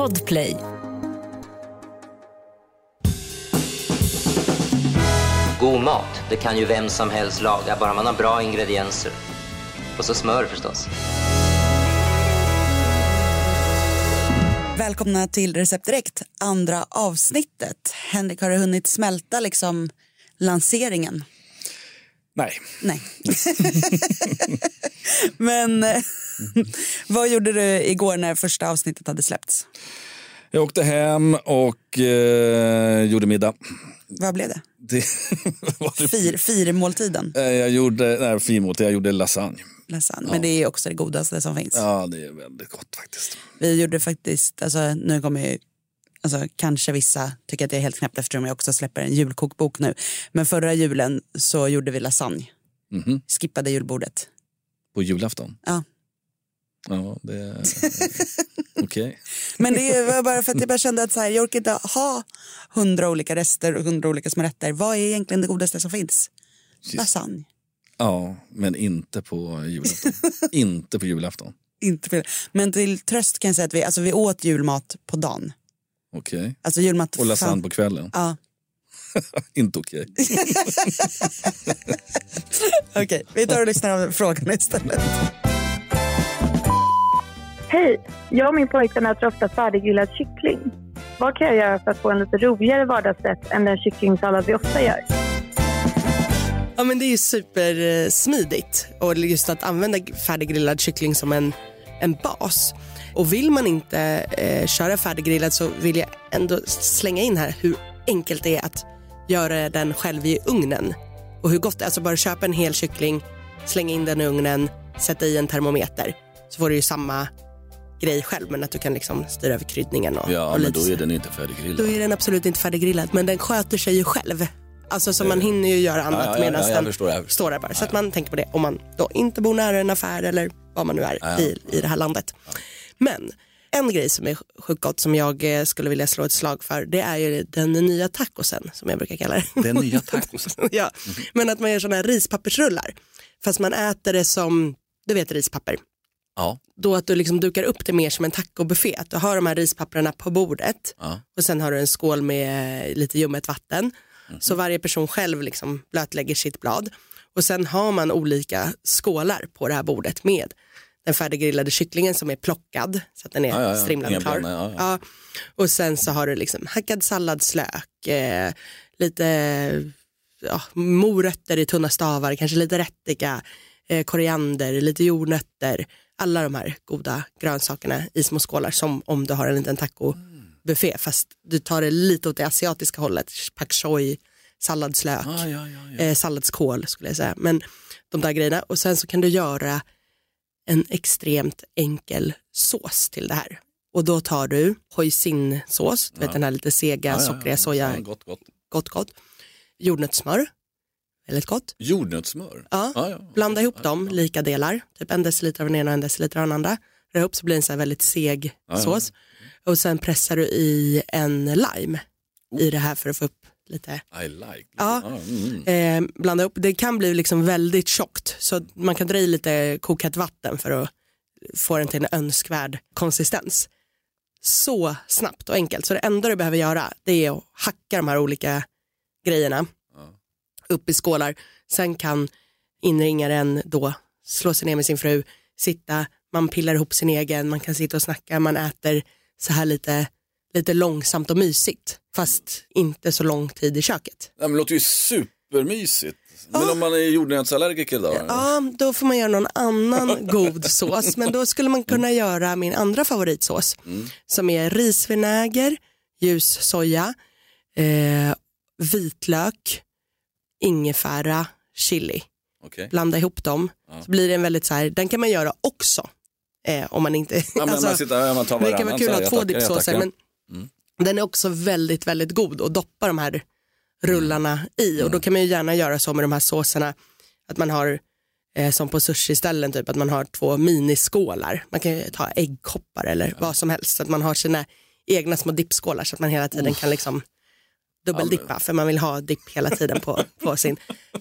Podplay. God mat, det kan ju vem som helst laga, bara man har bra ingredienser. Och så smör förstås. Välkomna till Recept Direkt, andra avsnittet. Henrik, har du hunnit smälta liksom lanseringen? Nej. Nej. Men eh, vad gjorde du igår när första avsnittet hade släppts? Jag åkte hem och eh, gjorde middag. Vad blev det? Det, det Fir, firmåltiden? Eh, jag gjorde, nej, finmål, jag gjorde lasagne. Lasagne. Men det är också det godaste som finns. Ja, det är väldigt gott faktiskt. Vi gjorde faktiskt, alltså, nu kommer alltså, kanske vissa tycker att det är helt knäppt eftersom jag också släpper en julkokbok nu. Men förra julen så gjorde vi lasagne. Mhm. Skippade julbordet. På julafton? Ja. Ja, det okej. Men det var bara för att jag bara kände att så här, jag orkar inte ha hundra olika rester och hundra olika små rätter. Vad är egentligen det godaste som finns? Lasagne. Ja, men inte på julafton. inte på julafton. Inte fel. Men till tröst kan jag säga att vi, alltså vi åt julmat på dagen. Okej. Alltså julmat Och lasagne fan- på kvällen. Ja, inte okej. okej. Vi tar och lyssnar av frågan istället. Hej! Jag och min pojkvän äter ofta färdiggrillad kyckling. Vad kan jag göra för att få en lite roligare vardagsrätt än den kycklingsallad vi ofta gör? Ja men det är ju supersmidigt och just att använda färdiggrillad kyckling som en, en bas. Och vill man inte eh, köra färdiggrillad så vill jag ändå slänga in här hur enkelt det är att göra den själv i ugnen. Och hur gott det är, alltså bara köpa en hel kyckling, slänga in den i ugnen, sätta i en termometer så får du ju samma grej själv men att du kan liksom styra över kryddningen och, Ja, och men då är den inte färdiggrillad. Då är den absolut inte färdiggrillad men den sköter sig ju själv. Alltså så man hinner ju göra annat ja, ja, medan ja, jag den förstår. står där bara. Så att man tänker på det om man då inte bor nära en affär eller vad man nu är i, i det här landet. Men en grej som är sjukt gott som jag eh, skulle vilja slå ett slag för det är ju den nya tacosen som jag brukar kalla det. Den nya tacosen. ja, men att man gör sådana här rispappersrullar. Fast man äter det som, du vet rispapper. Ja. Då att du liksom dukar upp det mer som en tacobuffé. Att du har de här rispapperna på bordet Ja. och sen har du en skål med lite ljummet vatten. Så varje person själv liksom blötlägger sitt blad. Och sen har man olika skålar på det här bordet med den färdiggrillade kycklingen som är plockad så att den är Ja, ja, ja. strimlad och klar. ja, Ja. Och sen så har du liksom hackad salladslök, eh, lite morötter i tunna stavar, kanske lite rättika, eh, koriander, lite jordnötter. Alla de här goda grönsakerna i små skålar som om du har en liten tacobuffé fast du tar det lite åt det asiatiska hållet. Pak choi, salladslök, Ja, ja, ja, eh, salladskål skulle jag säga. Men de där grejerna och sen så kan du göra en extremt enkel sås till det här. Och då tar du hoisinsås, du vet den här lite sega, sockriga ja. soja, Ja, Gott, gott. gott gott. Jordnötssmör, väldigt gott. Jordnötssmör. Ja. Blanda ihop dem lika delar, typ en deciliter av den ena och en deciliter av den andra. Rör ihop så blir det en så här väldigt seg sås. Och sen pressar du i en lime i det här för att få upp lite I like. Ja. mm. eh, blanda upp. Det kan bli liksom väldigt tjockt så man kan dra i lite kokhett vatten för att få den till en önskvärd konsistens. Så snabbt och enkelt. Så det enda du behöver göra det är att hacka de här olika grejerna upp i skålar. Sen kan inringaren då slå sig ner med sin fru, sitta, man pillar ihop sin egen, man kan sitta och snacka, man äter så här lite, lite långsamt och mysigt. Fast inte så lång tid i köket. Ja, men det låter ju supermysigt. Men om man är jordnötsallergiker då? Ja, då får man göra någon annan god sås. Men då skulle man kunna göra min andra favoritsås som är risvinäger, ljus soja, eh, vitlök, ingefära, chili. Okej. Blanda ihop dem. Så blir det en väldigt så här, den kan man göra också. Eh, om man inte, Ja, men man sitter, ja, man tar det kan vara kul att ha två dippsåser tackar. Men den är också väldigt, väldigt god att doppa de här rullarna i. Och då kan man ju gärna göra så med de här såserna att man har eh, som på sushi-ställen typ att man har två miniskålar. Man kan ju ta äggkoppar eller vad som helst så att man har sina egna små dippskålar så att man hela tiden kan liksom dubbeldippa för man vill ha dipp hela tiden på, på sin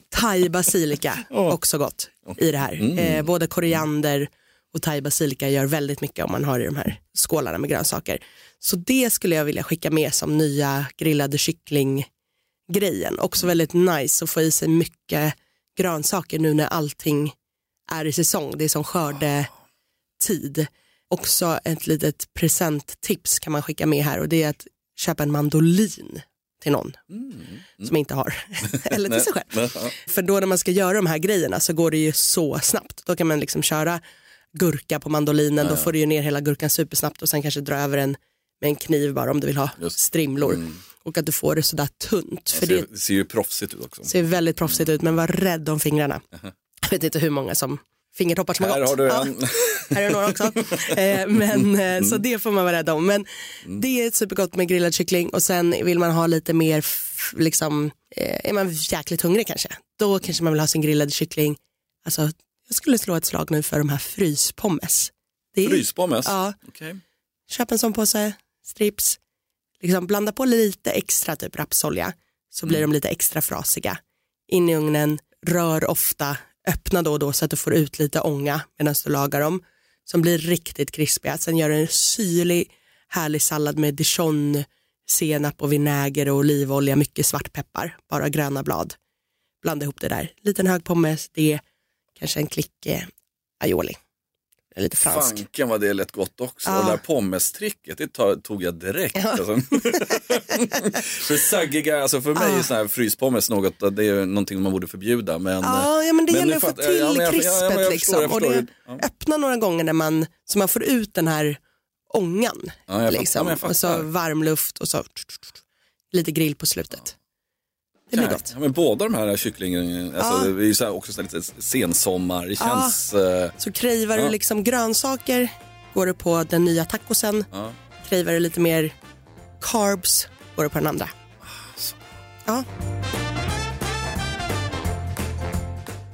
thai basilika, också gott i det här. Eh, både koriander Och thai basilika gör väldigt mycket om man har i de här skålarna med grönsaker. Så det skulle jag vilja skicka med som nya grillade kyckling grejen. Också väldigt nice att få i sig mycket grönsaker nu när allting är i säsong. Det är som skördetid. Också ett litet presenttips kan man skicka med här och det är att köpa en mandolin till någon som inte har. Eller till sig själv. Ja. För då när man ska göra de här grejerna så går det ju så snabbt. Då kan man liksom köra gurka på mandolinen, då får du ju ner hela gurkan supersnabbt och sen kanske dra över en med en kniv bara om du vill ha Just. strimlor. Och att du får det sådär tunt. För Det ser, det ser ju proffsigt ut också. ser väldigt proffsigt ut men var rädd om fingrarna. Jag vet inte hur många som fingertoppar som har Här gått. har du Ja. Här är några också. Eh, men, eh, Så det får man vara rädd om. Men det är supergott med grillad kyckling och sen vill man ha lite mer, liksom, eh, är man jäkligt hungrig kanske, då kanske man vill ha sin grillade kyckling. Alltså, jag skulle slå ett slag nu för de här fryspommes. Det är, Fryspommes? Ja, Okej. köp en sån påse, strips, liksom blanda på lite extra typ rapsolja så blir de lite extra frasiga. In i ugnen, rör ofta, öppna då och då så att du får ut lite ånga medan du lagar dem. Som blir riktigt krispiga. Sen gör du en syrlig härlig sallad med dijon, senap och vinäger och olivolja, mycket svartpeppar, bara gröna blad. Blanda ihop det där. Liten hög pommes, det, kanske en klick eh, aioli. Är Lite fransk. Fanken vad det lät gott också. Ja. Och det där pommestricket, det tog jag direkt. Alltså. för saggiga, alltså för mig är sån här fryspommes något, det är någonting man borde förbjuda. Men, Ja, ja men det men gäller att få till ja, jag- krispet ja, men jag liksom. förstår, jag och det. Ja. öppna några gånger när man, så man får ut den här ångan. Ja, jag liksom. jag och så varm luft och så lite grill på slutet. Det blir gott. Ja, men båda de här kycklingarna, alltså, det är ju så här också så här lite sensommar. Det känns... eh, Så cravar Ja. du liksom grönsaker, går du på den nya tacosen. Ja. Cravar du lite mer carbs, går du på den andra. Ja,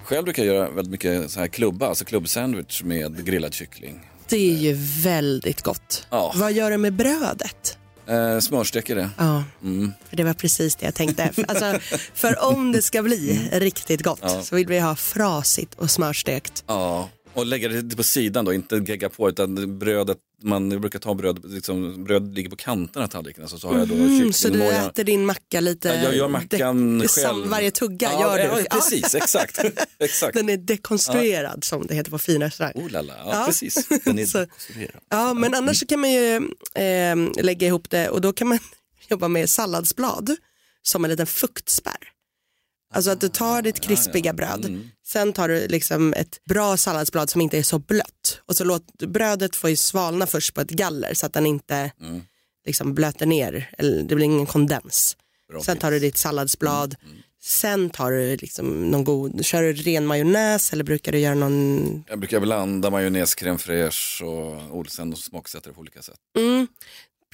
Själv brukar jag göra väldigt mycket så här klubba, alltså klubbsandwich med grillad kyckling. det är ju väldigt gott. Ja. Vad gör du med brödet? Eh, smörsteker det. Ja, Mm. för det var precis det jag tänkte. För- Alltså, för om det ska bli riktigt gott Ja. så vill vi ha frasigt och smörstekt. Ja, och lägga det lite på sidan då, inte gegga på utan brödet, man brukar ta bröd, liksom, bröd ligger på kanterna av tallriken, alltså, så har jag då Mm, så du kycklingmoja. äter din macka lite... Ja, jag gör mackan det- själv. Varje tugga ja, gör ja, du. Ja, precis, exakt. exakt. Den är dekonstruerad som det heter på fin restaurang. Oh la la, ja, Ja. precis. Den är Så- dekonstruerad. Ja, men annars så kan man ju eh, lägga ihop det och då kan man jobba med salladsblad som en liten fuktspärr. Alltså att du tar ditt krispiga bröd, sen tar du liksom ett bra salladsblad som inte är så blött. Och så låter brödet få svalna först på ett galler så att den inte liksom blöter ner, eller det blir ingen kondens. Bra sen tar du ditt salladsblad, sen tar du liksom någon god, kör du ren majonnäs eller brukar du göra någon? Jag brukar blanda majonnäs, crème fraîche och Olsen och smaksätta det på olika sätt.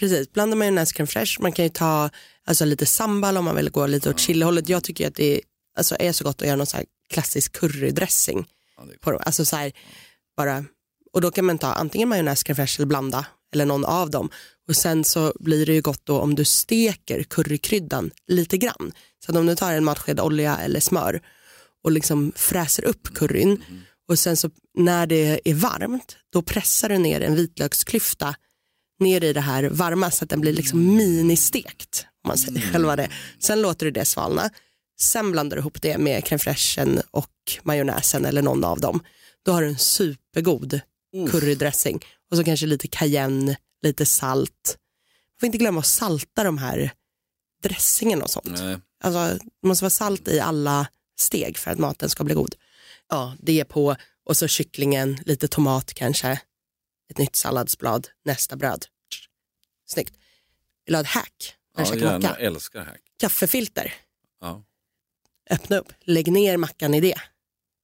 Mm, precis, blanda majonnäs crème fraîche. Man kan ju ta alltså, lite sambal om man vill gå lite åt chilihållet. Jag tycker att det är, alltså, är så gott att göra någon så här klassisk currydressing. På, dem. alltså, så här, bara, och då kan man ta antingen majonnäs crème fraîche eller blanda eller någon av dem. Och sen så blir det ju gott då om du steker currykryddan lite grann. Så att om du tar en matsked olja eller smör och liksom fräser upp curryn och sen så när det är varmt då pressar du ner en vitlöksklyfta ner i det här varma så att den blir liksom ministekt. Om man säger själva det. Sen låter du det svalna. Sen blandar du ihop det med crème fraîchen och majonnäsen eller någon av dem. Då har du en supergod currydressing. Och så kanske lite cayenne, lite salt. Man får inte glömma att salta de här dressingen och sånt. Nej. Alltså, det måste vara salt i alla steg för att maten ska bli god. Ja, det är på och så kycklingen, lite tomat kanske, ett nytt salladsblad, nästa bröd. Snyggt. Vill du ha ett hack? När Ja, gärna. macka? Jag älskar hack. Kaffefilter, Ja. öppna upp, lägg ner mackan i det.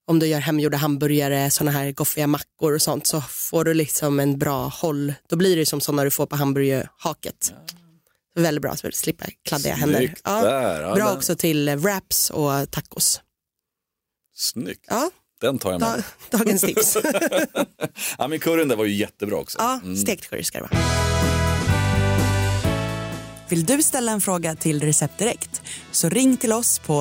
Om du gör hemgjorda hamburgare, sådana här goffiga mackor och sånt så får du liksom en bra håll. Då blir det som sådana du får på hamburgerhaket. Väldigt bra så du slipper kladdiga händer. Snyggt Ja. där. Ja, Bra också till wraps och tacos. Snyggt. Ja, Den tar jag med. da, dagens tips. Ja, men curryn där var ju jättebra också. ja, Mm. stekt curry ska det vara. Vill du ställa en fråga till Recept Direkt så ring till oss på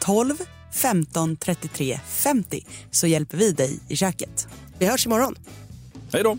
08-12 15 33 50 så hjälper vi dig i köket. Vi hörs imorgon. Hej då.